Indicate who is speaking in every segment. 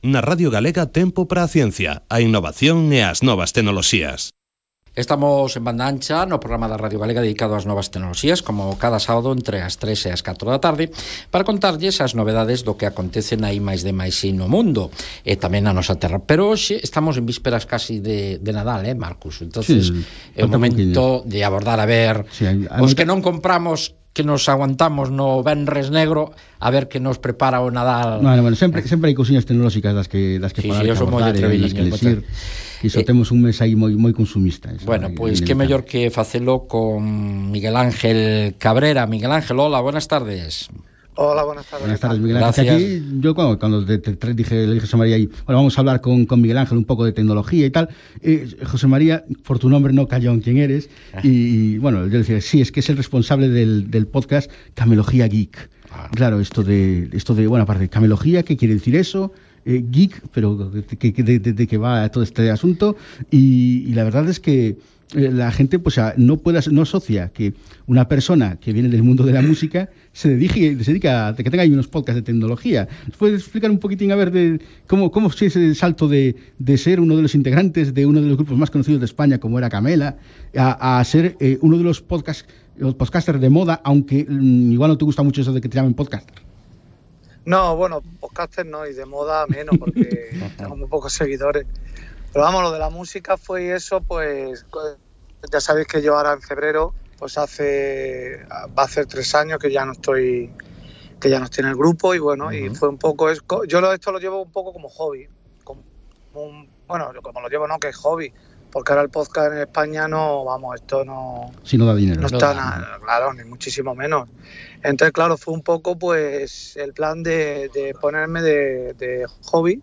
Speaker 1: Na Radio Galega tempo para a ciencia, a innovación e as novas tecnoloxías.
Speaker 2: Estamos en banda ancha no programa da Radio Galega dedicado ás novas tecnoloxías como cada sábado entre as 3 e as 4 da tarde para contarlles as novedades do que acontece na máis de máis no mundo e tamén na nosa terra. Pero hoxe estamos en vísperas casi de, de Nadal, eh, Marcus? entonces sí, é o momento de abordar a ver sí, hay, hay os que non compramos que nos aguantamos no Benres Negro a ver que nos prepara o Nadal.
Speaker 3: Bueno, bueno, sempre, sempre hai cousiñas tecnolóxicas das que das que
Speaker 2: sí, falar, sí, que abordar, das
Speaker 3: que decir. Iso eh, temos un mes aí moi moi consumista.
Speaker 2: Eso, bueno, pois pues, que mellor que facelo con Miguel Ángel Cabrera. Miguel Ángel, hola, buenas tardes.
Speaker 4: Hola, buenas tardes.
Speaker 3: Buenas tardes, Miguel Ángel. Aquí, yo cuando, cuando te, te, dije, le dije a José María, y, bueno, vamos a hablar con, con Miguel Ángel un poco de tecnología y tal. Eh, José María, por tu nombre no cayó en quién eres. Ah. Y, y, bueno, yo decía, sí, es que es el responsable del, del podcast Camelogía Geek. Ah. Claro, esto de, esto de, bueno, aparte, Camelogía, ¿qué quiere decir eso? eh, geek, pero de, de, de, de, que va todo este asunto. Y, y la verdad es que la gente pues no puede no asocia que una persona que viene del mundo de la música se dedique se dedica a que tenga ahí unos podcasts de tecnología puedes explicar un poquitín a ver de cómo cómo es ese salto de, de ser uno de los integrantes de uno de los grupos más conocidos de España como era Camela a, a ser eh, uno de los podcasts los podcasters de moda aunque mm, igual no te gusta mucho eso de que te llamen podcaster
Speaker 4: no, bueno, podcaster no, y de moda menos, porque tengo muy pocos seguidores. Pero vamos, lo de la música fue eso, pues ya sabéis que yo ahora en febrero, pues hace, va a hacer tres años que ya no estoy, que ya no estoy en el grupo y bueno, uh -huh. y fue un poco, es, yo lo, esto lo llevo un poco como hobby, como un, bueno, como lo llevo no, que es hobby, porque ahora el podcast en España no, vamos, esto no...
Speaker 3: Si no da dinero.
Speaker 4: No está nada, claro, ni muchísimo menos. Entonces, claro, fue un poco pues el plan de, de ponerme de, de, hobby,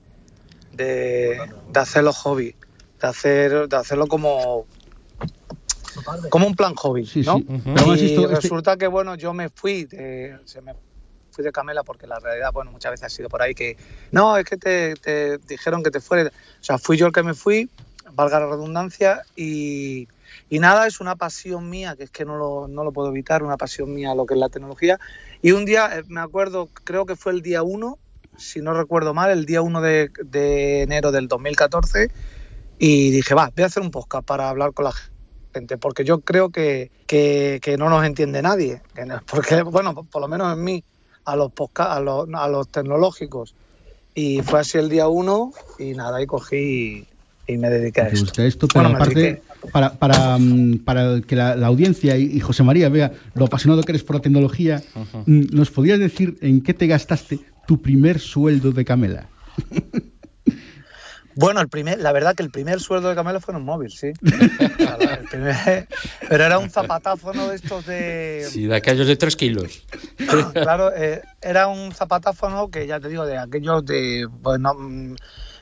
Speaker 4: de, de hacerlo hobby, de, hacer, de hacerlo como como un plan hobby,
Speaker 3: sí,
Speaker 4: ¿no?
Speaker 3: Sí. Uh
Speaker 4: -huh. Pero y esto, resulta este... que, bueno, yo me fui de, se me fui de Camela porque la realidad, bueno, muchas veces ha sido por ahí que, no, es que te, te dijeron que te fueras, o sea, fui yo el que me fui, valga la redundancia, y, y, nada, es una pasión mía, que es que no lo, no lo, puedo evitar, una pasión mía lo que es la tecnología. Y un día, eh, me acuerdo, creo que fue el día 1, si no recuerdo mal, el día 1 de, de, enero del 2014, y dije, va, voy a hacer un podcast para hablar con la gente, porque yo creo que, que, que no nos entiende nadie, porque, bueno, por lo menos en mí, a los, podcast, a los, a los tecnológicos. Y fue así el día 1, y nada, y cogí y me dediqué a esto.
Speaker 3: esto pero bueno, aparte, para, para, mm, para, que la, la audiencia y, y, José María vea lo apasionado que eres por la tecnología, uh -huh. ¿nos podrías decir en qué te gastaste tu primer sueldo de Camela?
Speaker 4: Bueno, el primer, la verdad que el primer sueldo de Camela fue en un móvil, sí. primer, pero era un zapatáfono de estos de...
Speaker 2: Sí, de aquellos de tres kilos.
Speaker 4: claro, eh, era un zapatáfono que ya te digo, de aquellos de... Bueno,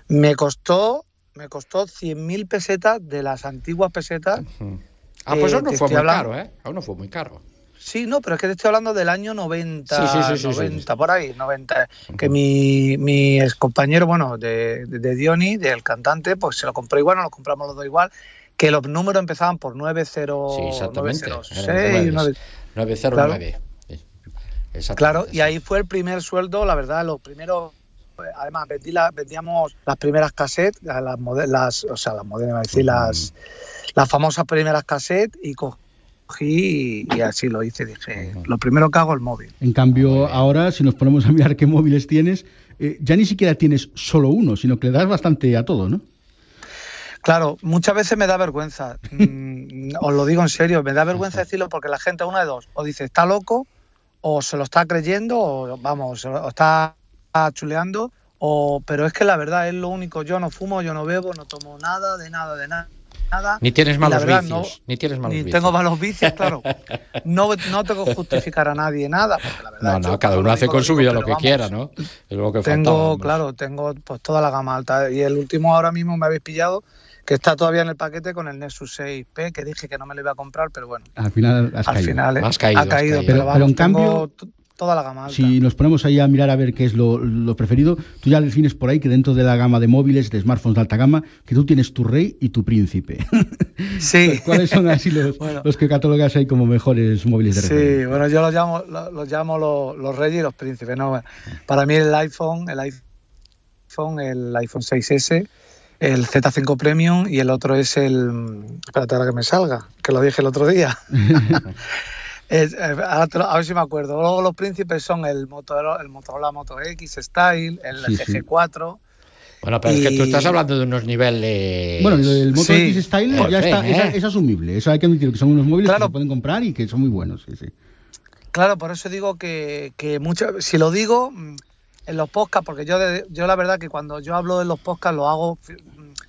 Speaker 4: me costó me costó 100.000 pesetas de las antiguas pesetas.
Speaker 2: Uh -huh. Ah, pues eh, aún no fue muy hablando... caro, ¿eh? Aún no fue muy caro.
Speaker 4: Sí, no, pero es que te estoy hablando del año 90, sí, sí, sí, 90 por ahí, 90. Uh -huh. Que mi, mi ex compañero, bueno, de, de, de, Diony, del cantante, pues se lo compró igual, nos lo compramos los dos igual, que los números empezaban por 90, sí,
Speaker 2: exactamente.
Speaker 4: 906,
Speaker 2: 909.
Speaker 4: Claro, claro, y ahí fue el primer sueldo, la verdad, los primeros pues, además vendí la, vendíamos las primeras cassettes, las, las o sea, las modernas, decir, las, las famosas primeras cassettes y cogí y, y, así lo hice, dije, lo primero que hago el móvil.
Speaker 3: En cambio, ahora si nos ponemos a mirar qué móviles tienes, eh, ya ni siquiera tienes solo uno, sino que le das bastante a todo, ¿no?
Speaker 4: Claro, muchas veces me da vergüenza, mm, os lo digo en serio, me da vergüenza decirlo porque la gente, una de dos, o dice está loco, o se lo está creyendo, o vamos, o está chuleando, o, pero es que la verdad es lo único, yo no fumo, yo no bebo, no tomo nada, de nada, de nada. Nada.
Speaker 2: Ni tienes malos verdad, vicios. No, ni tienes malos
Speaker 4: ni
Speaker 2: vicios.
Speaker 4: tengo malos vicios, claro. No, no tengo que justificar a nadie nada. La verdad,
Speaker 2: no, no, cada uno hace con su vida lo que vamos, quiera, ¿no?
Speaker 4: Es lo que tengo, faltaba, claro, tengo pues toda la gama alta. Y el último ahora mismo me habéis pillado, que está todavía en el paquete con el Nexus 6P, que dije que no me lo iba a comprar, pero bueno.
Speaker 3: Al final has
Speaker 4: al
Speaker 3: caído.
Speaker 4: Final,
Speaker 2: has caído,
Speaker 4: ha caído,
Speaker 2: has caído.
Speaker 4: Pero,
Speaker 3: pero,
Speaker 4: vamos,
Speaker 3: pero en cambio
Speaker 4: toda la gama alta.
Speaker 3: Si nos ponemos ahí a mirar a ver qué es lo, lo, preferido, tú ya defines por ahí que dentro de la gama de móviles, de smartphones de alta gama, que tú tienes tu rey y tu príncipe.
Speaker 4: Sí.
Speaker 3: ¿Cuáles son así los, bueno. los, que catalogas ahí como mejores móviles de
Speaker 4: Sí,
Speaker 3: referencia?
Speaker 4: bueno, yo los llamo, los, los llamo los, los, reyes y los príncipes. ¿no? Para mí el iPhone, el iPhone iPhone, el iPhone 6S, el Z5 Premium y el otro es el. Espérate ahora que me salga, que lo dije el otro día. Es- eh, ahora te lo- a ver si me acuerdo. Luego los príncipes son el Motorola, el Motorola Moto X Style, el
Speaker 3: Sí, sí.
Speaker 4: GG4.
Speaker 2: Bueno, pero es que tú estás hablando de unos niveles.
Speaker 3: Bueno, el Moto
Speaker 4: Sí.
Speaker 3: X Style ya
Speaker 2: fin,
Speaker 3: está,
Speaker 2: ¿eh?
Speaker 3: es asumible. Eso hay que admitir que son unos móviles
Speaker 4: Claro.
Speaker 3: que se pueden comprar y que son muy buenos. Sí, sí.
Speaker 4: Claro, por eso digo que, que mucho, si lo digo mm, en los podcasts, porque yo, de- yo la verdad que cuando yo hablo en los podcasts lo hago,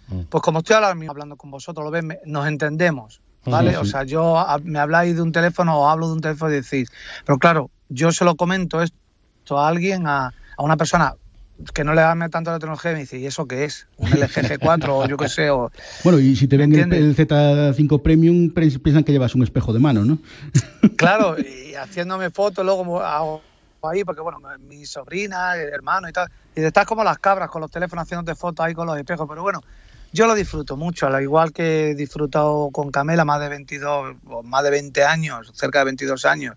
Speaker 4: mm, pues como estoy ahora mismo hablando con vosotros, lo ven, nos entendemos, ¿vale?
Speaker 3: Sí,
Speaker 4: O sea, yo a- me habláis de un teléfono o hablo de un teléfono y decís, pero claro, yo se lo comento esto a alguien, a, a una persona que no le ame tanto la tecnología y me dice, ¿y eso qué es? Un LG G4 o yo qué sé, o...
Speaker 3: Bueno, y si te ven el,
Speaker 4: entiendes?
Speaker 3: el Z5 Premium, piensan que llevas un espejo de mano, ¿no?
Speaker 4: Claro, y haciéndome fotos, luego hago ahí, porque bueno, mi sobrina, el hermano y tal, y estás como las cabras con los teléfonos haciéndote fotos ahí con los espejos, pero bueno, yo lo disfruto mucho, al igual que he disfrutado con Camela más de 22, o más de 20 años, cerca de 22 años,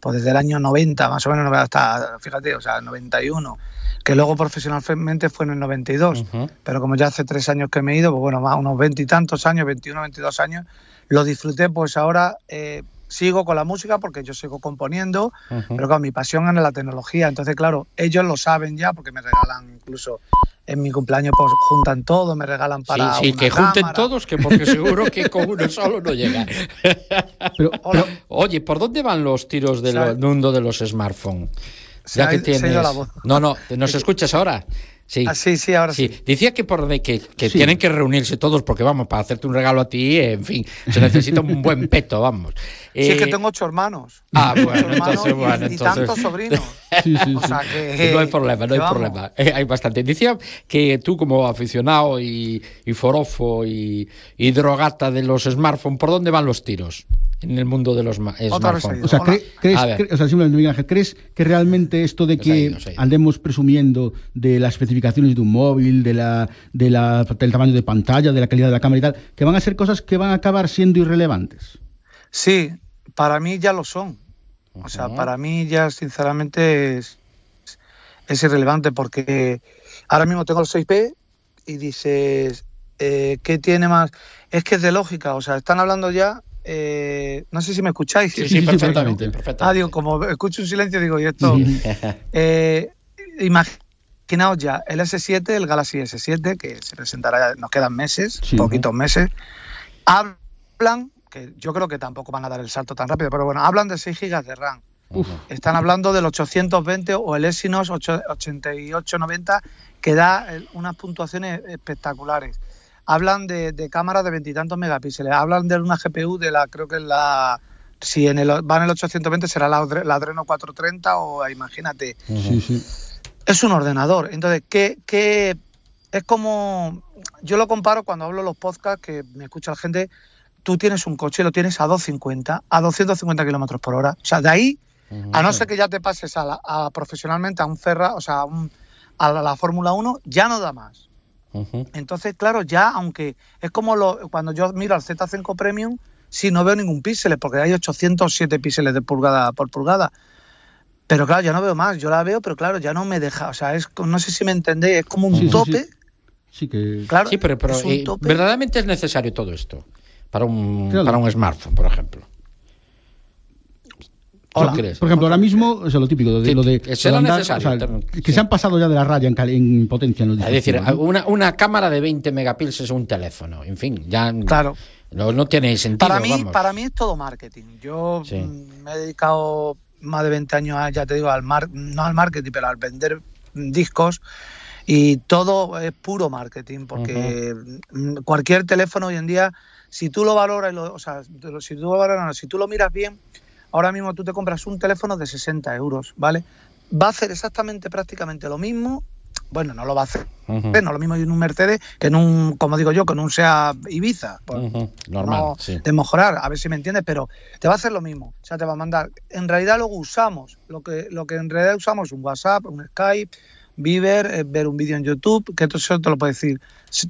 Speaker 4: pues desde el año 90 más o menos hasta, fíjate, o sea, 91, que luego profesionalmente fue en el 92,
Speaker 2: Ujú.
Speaker 4: pero como ya hace tres años que me he ido, pues bueno, más unos veintitantos años, 21, 22 años, lo disfruté, pues ahora eh, sigo con la música porque yo sigo componiendo, pero claro, mi pasión es la tecnología, entonces claro, ellos lo saben ya porque me regalan incluso en mi cumpleaños, pues juntan todo, me regalan
Speaker 2: Sí,
Speaker 4: para...
Speaker 2: sí,
Speaker 4: una
Speaker 2: que junten todos, que porque seguro que con uno solo no llega.
Speaker 3: Pero,
Speaker 4: Hola.
Speaker 3: pero-
Speaker 2: Oye, ¿por dónde van los tiros del mundo de los smartphones? Ya
Speaker 4: ha-
Speaker 2: que tienes. No, no, ¿nos escuchas ahora? Sí.
Speaker 4: Ah, sí, sí, ahora sí.
Speaker 2: Sí, decía que por de que, que
Speaker 3: Sí.
Speaker 2: tienen que reunirse todos porque vamos, para hacerte un regalo a ti, eh, en fin, se necesita un buen peto, vamos.
Speaker 4: Sí, es que
Speaker 2: Eh,
Speaker 4: tengo ocho hermanos.
Speaker 2: Ah,
Speaker 4: Ocho
Speaker 2: bueno,
Speaker 4: hermanos
Speaker 2: entonces,
Speaker 4: y-
Speaker 2: bueno,
Speaker 4: y,
Speaker 2: entonces-
Speaker 4: tantos sobrinos.
Speaker 3: sí, sí,
Speaker 4: O
Speaker 3: sí.
Speaker 4: sea que...
Speaker 2: no hay problema, no hay
Speaker 4: vamos.
Speaker 2: problema. Eh, hay bastante. Decía que tú como aficionado y, y forofo y, y drogata de los smartphones, ¿por dónde van los tiros en el mundo de los
Speaker 4: vez
Speaker 2: smartphones?
Speaker 3: O sea, cre- crees,
Speaker 2: A ver.
Speaker 3: cre- o sea, simplemente, Miguel Ángel, ¿crees que realmente esto de que
Speaker 2: ido,
Speaker 3: andemos presumiendo de las especificaciones de un móvil, de la, de la, del tamaño de pantalla, de la calidad de la cámara y tal, que van a ser cosas que van a acabar siendo irrelevantes?
Speaker 4: Sí, para mí ya lo son. O sea, para mí ya sinceramente es, es irrelevante porque ahora mismo tengo el 6P y dices, eh, ¿qué tiene más? Es que es de lógica, o sea, están hablando ya, eh, no sé si me escucháis.
Speaker 2: Sí,
Speaker 3: Sí,
Speaker 2: sí,
Speaker 3: sí,
Speaker 2: perfectamente.
Speaker 3: perfectamente.
Speaker 4: Ah, digo, como escucho un silencio, digo, y esto...
Speaker 3: Sí.
Speaker 4: Eh, imaginaos ya, el S7, el Galaxy S7, que se presentará, nos quedan meses,
Speaker 3: Sí.
Speaker 4: poquitos meses, hablan, que yo creo que tampoco van a dar el salto tan rápido, pero bueno, hablan de 6 GB de RAM.
Speaker 3: Uf.
Speaker 4: Están hablando del 820 o el Exynos 8- 8890, que da eh, unas puntuaciones espectaculares. Hablan de, de cámaras de veintitantos megapíxeles, hablan de una GPU de la, creo que es la, si en el, va en el 820 será la, la Adreno 430 o imagínate,
Speaker 3: Sí, sí.
Speaker 4: es un ordenador. Entonces, ¿qué, qué es como, yo lo comparo cuando hablo los podcasts, que me escucha la gente, tú tienes un coche y lo tienes a 250, a 250 kilómetros por hora. O sea, de ahí, a no ser que ya te pases a, la- a profesionalmente a un Ferra, o sea, a, un- a la, la Fórmula 1, ya no da más. Entonces, claro, ya, aunque es como lo, cuando yo miro al Z5 Premium, sí, no veo ningún píxeles, porque hay 807 píxeles de pulgada por pulgada. Pero claro, ya no veo más, yo la veo, pero claro, ya no me deja, o sea, es, no sé si me entendéis, es como un
Speaker 3: Sí,
Speaker 4: tope,
Speaker 3: sí. Sí que...
Speaker 4: claro,
Speaker 2: Sí, pero, pero
Speaker 4: es un
Speaker 2: eh, verdaderamente es necesario todo esto para un,
Speaker 3: Claro.
Speaker 2: para un smartphone, por ejemplo.
Speaker 4: Hola.
Speaker 2: ¿Tú crees?
Speaker 3: Por ejemplo, ahora mismo, o sea, lo típico, de,
Speaker 2: Sí,
Speaker 3: lo de,
Speaker 2: que será
Speaker 3: lo de andar,
Speaker 2: necesario,
Speaker 3: o sea,
Speaker 2: tener-
Speaker 3: que
Speaker 2: sí.
Speaker 3: se han pasado ya de la raya en, en potencia en los
Speaker 2: Es decir, una, una cámara de 20 megapíxeles es un teléfono. En fin, ya
Speaker 4: Claro.
Speaker 2: no, no tiene sentido.
Speaker 4: Para mí,
Speaker 2: vamos.
Speaker 4: para mí es todo marketing. Yo
Speaker 2: Sí.
Speaker 4: mm, me he dedicado más de 20 años, a, ya te digo, al mar, no al marketing, pero al vender discos y todo es puro marketing, porque mm, cualquier teléfono hoy en día, si tú lo valoras, lo- o sea, si tú lo valoras, si tú lo miras bien, ahora mismo tú te compras un teléfono de 60 euros, ¿vale? Va a hacer exactamente prácticamente lo mismo. Bueno, no lo va a hacer,
Speaker 2: Ujú.
Speaker 4: no lo mismo en un Mercedes que en un, como digo yo, que en un SEA Ibiza. Pues,
Speaker 2: Normal,
Speaker 4: no
Speaker 2: sí.
Speaker 4: de mejorar, a ver si me entiendes, pero te va a hacer lo mismo. O sea, te va a mandar. En realidad luego usamos, lo que, lo que en realidad usamos es un WhatsApp, un Skype, Viber, eh, ver un vídeo en YouTube, que todo eso te lo puede decir,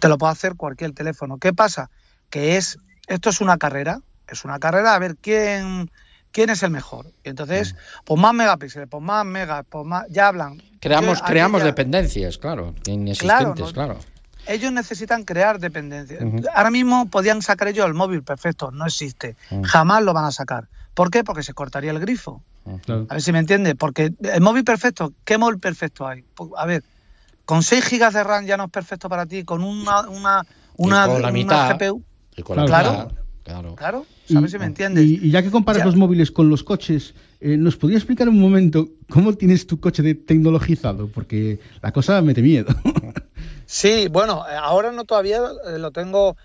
Speaker 4: te lo puede hacer cualquier teléfono. ¿Qué pasa? Que es, esto es una carrera, es una carrera a ver quién, quién es el mejor. Y entonces, pues más megapíxeles, pues más megas, pues más, ya hablan.
Speaker 2: Creamos,
Speaker 4: Yo-
Speaker 2: creamos dependencias, claro, inexistentes, claro.
Speaker 4: no- Ellos necesitan crear dependencia. Ahora mismo podían sacar ellos el móvil perfecto, no existe. Jamás lo van a sacar. ¿Por qué? Porque se cortaría el grifo. A ver si me entiende. Porque el móvil perfecto, ¿qué móvil perfecto hay? Pues, a ver, con 6 gigas de RAM ya no es perfecto para ti, con una, una, una,
Speaker 2: con la
Speaker 4: una
Speaker 2: mitad.
Speaker 4: GPU.
Speaker 2: Y con la
Speaker 4: Claro.
Speaker 2: mitad, claro.
Speaker 4: Claro, a ver si me entiendes.
Speaker 3: Y, y ya que comparas
Speaker 4: Ya.
Speaker 3: los móviles con los coches, eh, ¿nos podría explicar un momento cómo tienes tu coche de tecnologizado? Porque la cosa mete miedo.
Speaker 4: Sí, bueno, eh, ahora no todavía eh, lo tengo.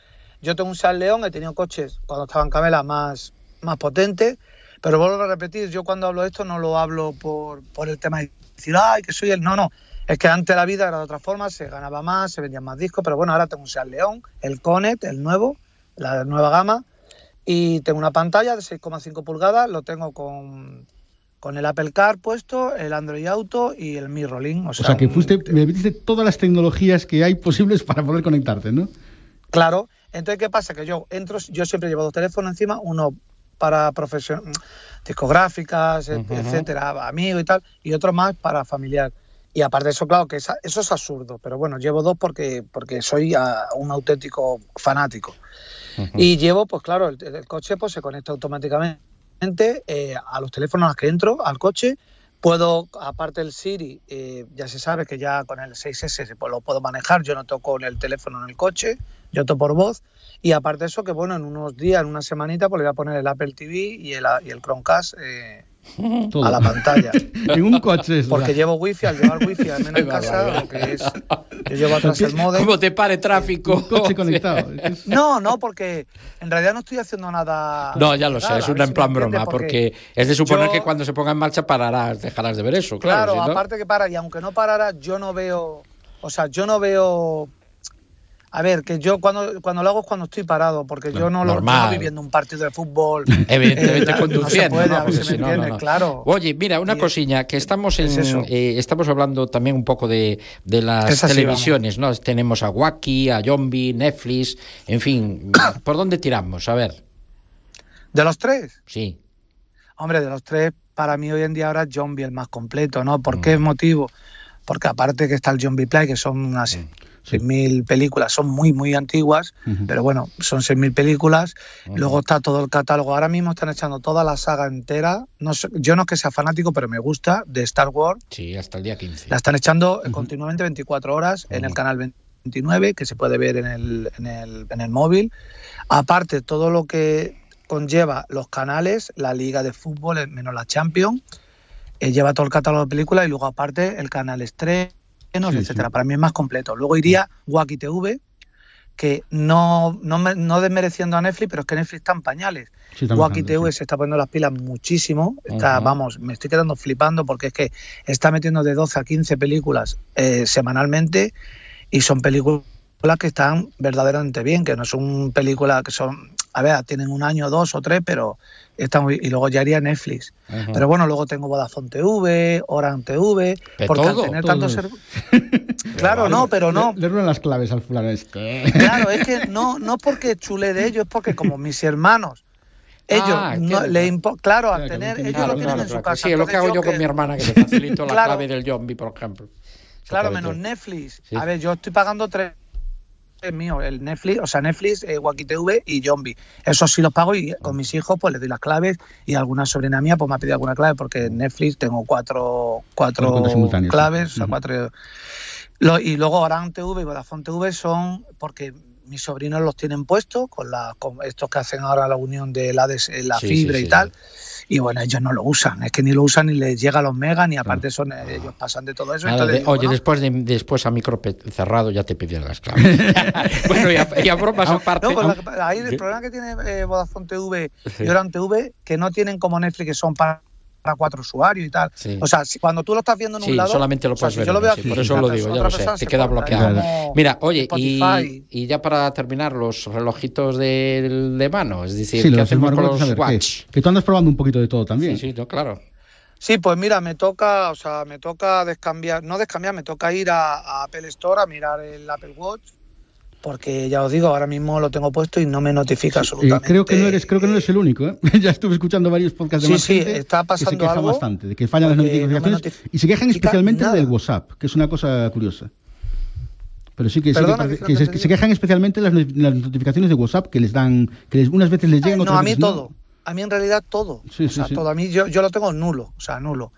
Speaker 4: Yo tengo un Seat León, he tenido coches cuando estaba en Camela más, más potentes, pero vuelvo a repetir, yo cuando hablo de esto no lo hablo por, por el tema de decir, ay, que soy el. No, no. Es que antes la vida era de otra forma, se ganaba más, se vendían más discos, pero bueno, ahora tengo un Seat León, el Conet, el nuevo, la nueva gama, y tengo una pantalla de 6,5 pulgadas, lo tengo con, con el Apple Car puesto, el Android Auto y el Mirrorlink. O
Speaker 3: O
Speaker 4: sea,
Speaker 3: sea, que
Speaker 4: un-
Speaker 3: fuiste, me metiste todas las tecnologías que hay posibles para poder conectarte, ¿no?
Speaker 4: Claro. Entonces, ¿qué pasa? Que yo entro, yo siempre llevo dos teléfonos encima, uno para profesión, discográficas, et- etcétera, amigos y tal, y otro más para familiar. Y aparte de eso, claro, que eso es absurdo, pero bueno, llevo dos porque, porque soy ah, un auténtico fanático. Y llevo, pues claro, el, coche pues se conecta automáticamente eh, a los teléfonos a los que entro, al coche. Puedo, aparte del Siri, eh, ya se sabe que ya con el 6S pues, lo puedo manejar, yo no toco el teléfono en el coche, yo toco por voz. Y aparte de eso, que bueno, en unos días, en una semanita, pues le voy a poner el Apple TV y el, y el Chromecast eh,
Speaker 3: Todo.
Speaker 4: a la pantalla.
Speaker 3: en un coche. es
Speaker 4: Porque
Speaker 3: la-
Speaker 4: llevo wifi, al llevar wifi al menos en casa, lo que es, yo llevo atrás el modem.
Speaker 2: Como te pare tráfico.
Speaker 3: un coche conectado.
Speaker 4: No, no, porque en realidad no estoy haciendo nada.
Speaker 2: No, ya lo sé, es una en plan broma, porque es de suponer
Speaker 4: yo-
Speaker 2: que cuando se ponga en marcha pararás, dejarás de ver eso, claro.
Speaker 4: Claro,
Speaker 2: si no-
Speaker 4: aparte que para, y aunque no parara, yo no veo. O sea, yo no veo. A ver, que yo cuando, cuando lo hago es cuando estoy parado, porque yo no lo
Speaker 2: Normal.
Speaker 4: estoy viendo un partido de fútbol.
Speaker 2: Evidentemente
Speaker 4: eh,
Speaker 2: conduciendo,
Speaker 4: no se puede,
Speaker 2: ¿no?
Speaker 4: a ver
Speaker 2: Porque
Speaker 4: si me
Speaker 2: si no, no,
Speaker 4: entiendes,
Speaker 2: no.
Speaker 4: claro.
Speaker 2: Oye, mira, una cosilla, que estamos en,
Speaker 4: es
Speaker 2: eh, estamos hablando también un poco de, de las televisiones, ¿no? Tenemos a Wacky, a Zombie, Netflix, en fin, ¿por dónde tiramos? A ver,
Speaker 4: De los tres,
Speaker 2: sí.
Speaker 4: hombre, de los tres, para mí hoy en día ahora es Zombie el más completo, ¿no? ¿Por
Speaker 2: Mm.
Speaker 4: qué motivo? Porque aparte que está el Zombie Play, que son unas
Speaker 2: Mm.
Speaker 4: 6.000 películas, son muy, muy antiguas, pero bueno, son 6.000 películas. Luego está todo el catálogo. Ahora mismo están echando toda la saga entera. No sé- yo no es que sea fanático, pero me gusta, de Star Wars.
Speaker 2: Sí, hasta el día 15.
Speaker 4: La están echando eh, continuamente 24 horas en el canal 29, que se puede ver en el, en el, en el móvil. Aparte, todo lo que conlleva los canales, la liga de fútbol, menos la Champions, eh, lleva todo el catálogo de películas y luego aparte el canal
Speaker 3: Sí,
Speaker 4: etcétera.
Speaker 3: sí.
Speaker 4: Para mí es más completo. Luego iría Wacky TV, que no, no, no desmereciendo a Netflix, pero es que Netflix está en pañales.
Speaker 3: sí,
Speaker 4: Wacky TV
Speaker 3: sí.
Speaker 4: se está poniendo las pilas muchísimo. Está, vamos, me estoy quedando flipando porque es que está metiendo de 12 a 15 películas eh, semanalmente y son películas que están verdaderamente bien, que no son películas que son, a ver, tienen un año, dos o tres, pero están muy, y luego ya haría Netflix. Pero bueno, luego tengo Vodafone TV, Orange TV,
Speaker 2: ¿De
Speaker 4: porque
Speaker 2: todo?
Speaker 4: al tener tantos Claro, no, pero no.
Speaker 3: Le, le las claves al fulano este.
Speaker 4: Claro, es que no, no porque chule de ellos, es porque como mis hermanos, ellos,
Speaker 2: Ah,
Speaker 4: no,
Speaker 2: entiendo.
Speaker 4: le impo- claro, al tener, ellos
Speaker 2: Claro,
Speaker 4: lo tienen
Speaker 2: claro,
Speaker 4: en su casa.
Speaker 2: Sí, es lo que hago yo con mi hermana, que le facilito la clave del zombie, por ejemplo.
Speaker 4: Claro, menos Netflix.
Speaker 2: Sí.
Speaker 4: A ver, yo estoy pagando tres es mío, el Netflix, o sea, Netflix, eh, Wacky TV y Zombie. Eso sí los pago y con mis hijos pues les doy las claves y alguna sobrina mía pues me ha pedido alguna clave porque en Netflix tengo cuatro, cuatro claves, o sea, cuatro... Lo- y luego Orange TV y Vodafone TV son porque mis sobrinos los tienen puestos con, la, con estos que hacen ahora la unión de la, des- eh, la
Speaker 2: Sí,
Speaker 4: fibra
Speaker 2: sí,
Speaker 4: y tal. Y bueno, ellos no lo usan, es que ni lo usan ni les llega a los megas, ni aparte son eh, ellos pasan de todo eso.
Speaker 2: Nada
Speaker 4: entonces
Speaker 2: de-
Speaker 4: digo,
Speaker 2: oye, después, de, después a micro cerrado ya te pidieron las claves. bueno, y a, y a bromas aparte.
Speaker 4: No, pues la ahí el problema que tiene eh, Vodafone TV y Orange TV, que no tienen como Netflix, que son para, para cuatro usuarios y tal.
Speaker 2: Sí.
Speaker 4: O sea, si- cuando tú lo estás viendo en
Speaker 2: Sí,
Speaker 4: un lado...
Speaker 2: solamente lo
Speaker 4: o sea,
Speaker 2: puedes
Speaker 4: si
Speaker 2: ver
Speaker 4: yo lo veo
Speaker 2: sí,
Speaker 4: aquí,
Speaker 2: por eso lo digo, ya lo sé, te
Speaker 4: se
Speaker 2: queda bloqueado. Mira, oye, y, y ya para terminar, los relojitos de, de mano, es decir,
Speaker 3: Sí,
Speaker 2: ¿qué
Speaker 3: los
Speaker 2: hacemos con los
Speaker 3: ver,
Speaker 2: watch?
Speaker 3: Que, que tú andas probando un poquito de todo también.
Speaker 2: Sí, sí, no, claro.
Speaker 4: Sí, pues mira, me toca, o sea, me toca descambiar, no descambiar, me toca ir a, a Apple Store a mirar el Apple Watch porque ya os digo, ahora mismo lo tengo puesto y no me notifica
Speaker 3: Eh,
Speaker 4: absolutamente.
Speaker 3: creo que no eres, creo que no eres el único, ¿eh? ya estuve escuchando varios podcasts de
Speaker 4: Sí,
Speaker 3: más
Speaker 4: sí,
Speaker 3: gente
Speaker 4: está
Speaker 3: que se
Speaker 4: pasando
Speaker 3: quejan
Speaker 4: algo
Speaker 3: bastante, de que fallan las
Speaker 4: no
Speaker 3: notificaciones
Speaker 4: notifica
Speaker 3: y se quejan especialmente
Speaker 4: nada.
Speaker 3: del WhatsApp, que es una cosa curiosa. Pero sí que, sí que
Speaker 4: Perdona,
Speaker 3: parece-
Speaker 4: que
Speaker 3: que
Speaker 4: no
Speaker 3: se, quejan especialmente las, las notificaciones de WhatsApp que les dan, que les- unas veces les llegan, otras
Speaker 4: no, a mí todo. A mí en realidad todo.
Speaker 3: Sí,
Speaker 4: o sea, todo. A mí yo, yo lo tengo nulo, o sea, nulo.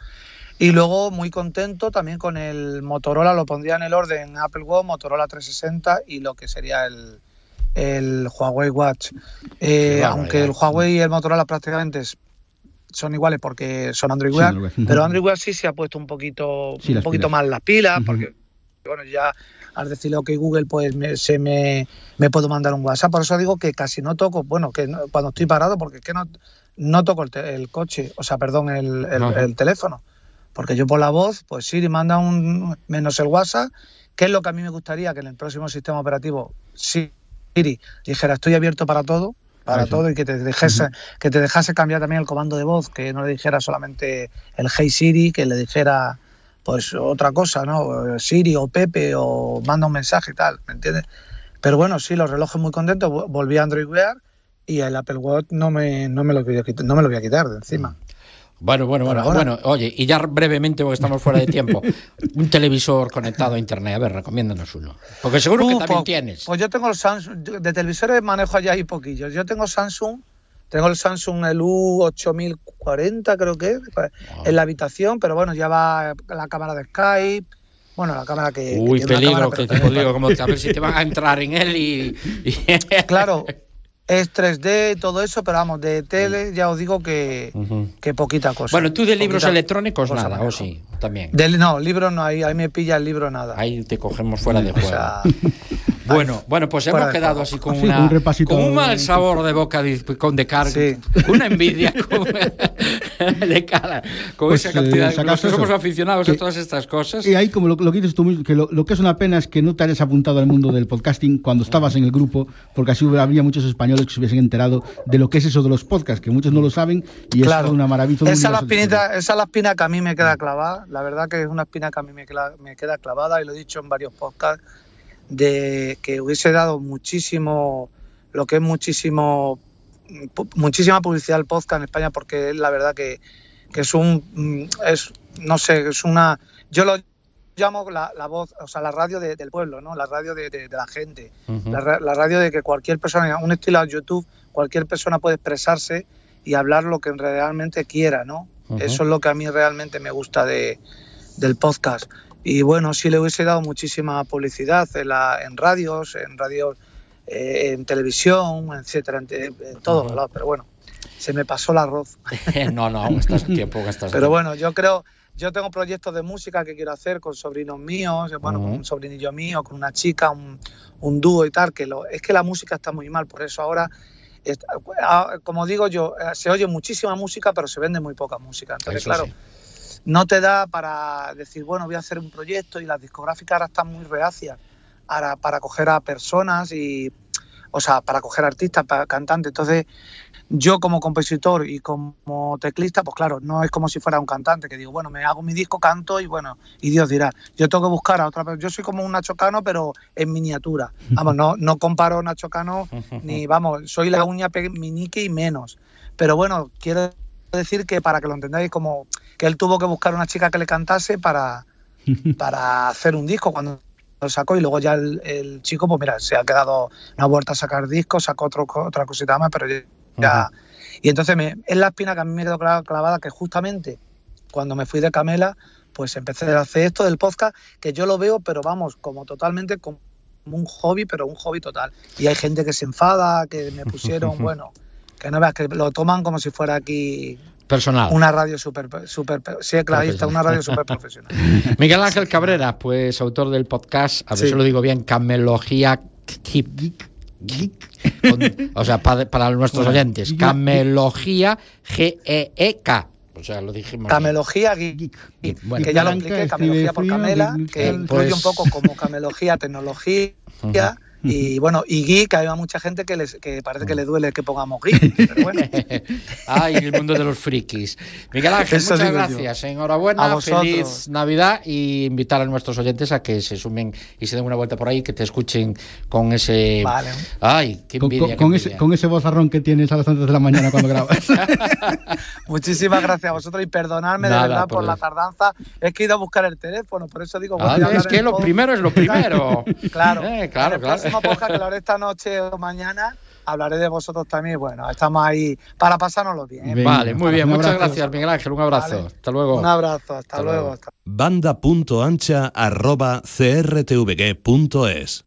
Speaker 4: Y luego muy contento también con el Motorola, lo pondría en el orden Apple Watch, Motorola 360 y lo que sería el, el Huawei Watch. Eh, aunque el. Huawei y el Motorola prácticamente es- son iguales porque son Android Wear, pero. Android Wear sí se ha puesto un poquito,
Speaker 3: Sí,
Speaker 4: un poquito
Speaker 3: pilas.
Speaker 4: más las pilas, porque bueno, ya al decirle OK Google, pues me, se me, me puedo mandar un WhatsApp. Por eso digo que casi no toco, bueno, que no- cuando estoy parado, porque es que no, no toco el, te- el coche, o sea, perdón, el, el teléfono. Porque yo por la voz, pues Siri manda un menos el WhatsApp, que es lo que a mí me gustaría que en el próximo sistema operativo Siri dijera estoy abierto para todo, para todo y que te dejase, que te dejase cambiar también el comando de voz, que no le dijera solamente el Hey Siri, que le dijera pues otra cosa, ¿no? Siri o Pepe o manda un mensaje y tal, ¿me entiendes? Pero bueno, sí, los relojes muy contentos, vol- volví a Android Wear y el Apple Watch no me, no me, lo, voy a quitar, no me lo voy a quitar de encima.
Speaker 2: Bueno, bueno, bueno,
Speaker 4: ahora.
Speaker 2: bueno, oye, y ya brevemente, porque estamos fuera de tiempo, un televisor conectado a internet, a ver, recomiéndanos uno. Porque seguro que
Speaker 4: Uh,
Speaker 2: también
Speaker 4: pues-
Speaker 2: tienes.
Speaker 4: Pues yo tengo el Samsung, de televisores manejo allá ahí poquillos. Yo tengo Samsung, tengo el Samsung el U8040 creo que es, pues, en la habitación, pero bueno, ya va la cámara de Skype, bueno, la cámara que... que
Speaker 2: Uy,
Speaker 4: una
Speaker 2: peligro,
Speaker 4: cámara,
Speaker 2: que te digo, como a ver si te van a entrar en él y... y-
Speaker 4: Claro, es 3D, todo eso, pero vamos, de tele ya os digo que,
Speaker 2: Ujú.
Speaker 4: que poquita cosa.
Speaker 2: Bueno, tú de libros
Speaker 4: Poquita
Speaker 2: electrónicos nada, o sí, también.
Speaker 4: De- no, libros no, ahí, ahí me pilla el libro nada.
Speaker 2: Ahí te cogemos fuera de
Speaker 4: O
Speaker 2: juego.
Speaker 4: sea,
Speaker 2: Bueno, bueno, pues hemos quedado así con,
Speaker 3: Sí,
Speaker 2: una,
Speaker 3: un repasito.
Speaker 2: con un mal sabor de boca de, con de carga,
Speaker 4: Sí.
Speaker 2: una envidia con- de cara, con
Speaker 3: Pues,
Speaker 2: esa cantidad.
Speaker 3: eh,
Speaker 2: que somos aficionados
Speaker 3: que-
Speaker 2: a todas estas cosas.
Speaker 3: Y ahí, como lo, lo que dices tú mismo, que lo, lo que es una pena es que no te hayas apuntado al mundo del podcasting cuando estabas en el grupo, porque así habría muchos españoles que se hubiesen enterado de lo que es eso de los podcasts, que muchos no lo saben y
Speaker 4: Claro.
Speaker 3: es una maravilla.
Speaker 4: Esa es, la espinita, esa es la espina que a mí me queda clavada. La verdad que es una espina que a mí me queda, me queda clavada y lo he dicho en varios podcasts, de que hubiese dado muchísimo, lo que es muchísimo, muchísima publicidad al podcast en España porque es la verdad que, que es un, mm, es, no sé, es una, yo lo llamo la, la voz, o sea, la radio de- del pueblo, ¿no? La radio de, de- de la gente. La, ra- la radio de que cualquier persona, un estilo a YouTube, cualquier persona puede expresarse y hablar lo que realmente quiera, ¿no? Eso es lo que a mí realmente me gusta de, del podcast. Y bueno, sí le hubiese dado muchísima publicidad en, la, en radios, en radios, eh, en televisión, etcétera, en, en todos lados, pero bueno, se me pasó el arroz.
Speaker 2: no, no, aún estás a tiempo, estás
Speaker 4: Pero bueno, yo creo, yo tengo proyectos de música que quiero hacer con sobrinos míos, bueno, con un sobrinillo mío, con una chica, un, un dúo y tal, que lo, es que la música está muy mal, por eso ahora, ah, como digo yo, eh, se oye muchísima música, pero se vende muy poca música. Entonces,
Speaker 2: Eso
Speaker 4: claro,
Speaker 2: sí.
Speaker 4: No te da para decir, bueno, voy a hacer un proyecto y las discográficas ahora están muy reacias para, para coger a personas y, o sea, para coger artistas, para cantantes. Entonces, yo como compositor y como teclista, pues claro, no es como si fuera un cantante, que digo, bueno, me hago mi disco, canto y bueno, y Dios dirá. Yo tengo que buscar a otra persona. Yo soy como un Nacho Cano, pero en miniatura. Vamos, no, no comparo Nacho Cano ni, vamos, soy la uña meñique y menos. Pero bueno, quiero decir que para que lo entendáis, como que él tuvo que buscar una chica que le cantase para, para hacer un disco cuando lo sacó y luego ya el, el chico, pues mira, se ha quedado, no ha vuelto a sacar discos, sacó otro, otra cosita más, pero ya... Y entonces me, es la espina que a mí me quedó cla- clavada que justamente cuando me fui de Camela, pues empecé a hacer esto del podcast, que yo lo veo, pero vamos, como totalmente como un hobby, pero un hobby total. Y hay gente que se enfada, que me pusieron, bueno, que no veas, que lo toman como si fuera aquí
Speaker 2: Personal.
Speaker 4: una radio súper, super, sí, clarista, una radio súper profesional.
Speaker 2: Miguel Ángel Cabrera, pues autor del podcast, a ver
Speaker 4: Sí.
Speaker 2: si lo digo bien, Camelogía Geek. Con- o sea, pa- para, nuestros
Speaker 3: Bueno,
Speaker 2: oyentes. Camelogía G-E-E-K. O sea, lo dijimos.
Speaker 4: Camelogía Geek,
Speaker 3: Geek.
Speaker 2: Geek, bueno.
Speaker 4: que ya lo expliqué, camelogía por Camela, que
Speaker 3: tal.
Speaker 4: incluye
Speaker 2: Pues-
Speaker 4: un poco como camelogía, tecnología,
Speaker 5: Y bueno, y Gui, que hay mucha gente que, les, que parece que le duele que pongamos Gui. Pero bueno.
Speaker 2: Ay, el mundo de los frikis. Miguel Ángel,
Speaker 5: Eso
Speaker 2: muchas
Speaker 5: yo.
Speaker 2: gracias. Enhorabuena, feliz Navidad y invitar a nuestros oyentes a que se sumen y se den una vuelta por ahí, que te escuchen con ese.
Speaker 5: Vale.
Speaker 2: Ay, qué
Speaker 3: Con,
Speaker 2: envidia.
Speaker 3: con-
Speaker 2: qué
Speaker 3: ese,
Speaker 2: envidia.
Speaker 3: con ese vozarrón que tienes a las tantas de la mañana cuando grabas.
Speaker 5: Muchísimas gracias a vosotros y perdonadme
Speaker 2: Nada,
Speaker 5: de verdad
Speaker 2: por
Speaker 5: por la tardanza. Es que he ido a buscar el teléfono, por eso digo.
Speaker 2: Ah, es que lo
Speaker 5: todo.
Speaker 2: primero es lo primero.
Speaker 5: Claro,
Speaker 2: Eh, claro,
Speaker 5: el
Speaker 2: claro.
Speaker 5: Próximo podcast que lo haré esta noche o mañana hablaré de vosotros también. Bueno, estamos ahí para pasárnoslo bien. ¿eh?
Speaker 2: Vale, muy bien. Muchas gracias, Miguel Ángel. Un abrazo.
Speaker 5: Vale.
Speaker 2: Hasta luego.
Speaker 5: Un abrazo, hasta,
Speaker 2: Hasta
Speaker 5: luego.
Speaker 2: luego.
Speaker 5: hasta-
Speaker 1: banda.ancha arroba crtvg.es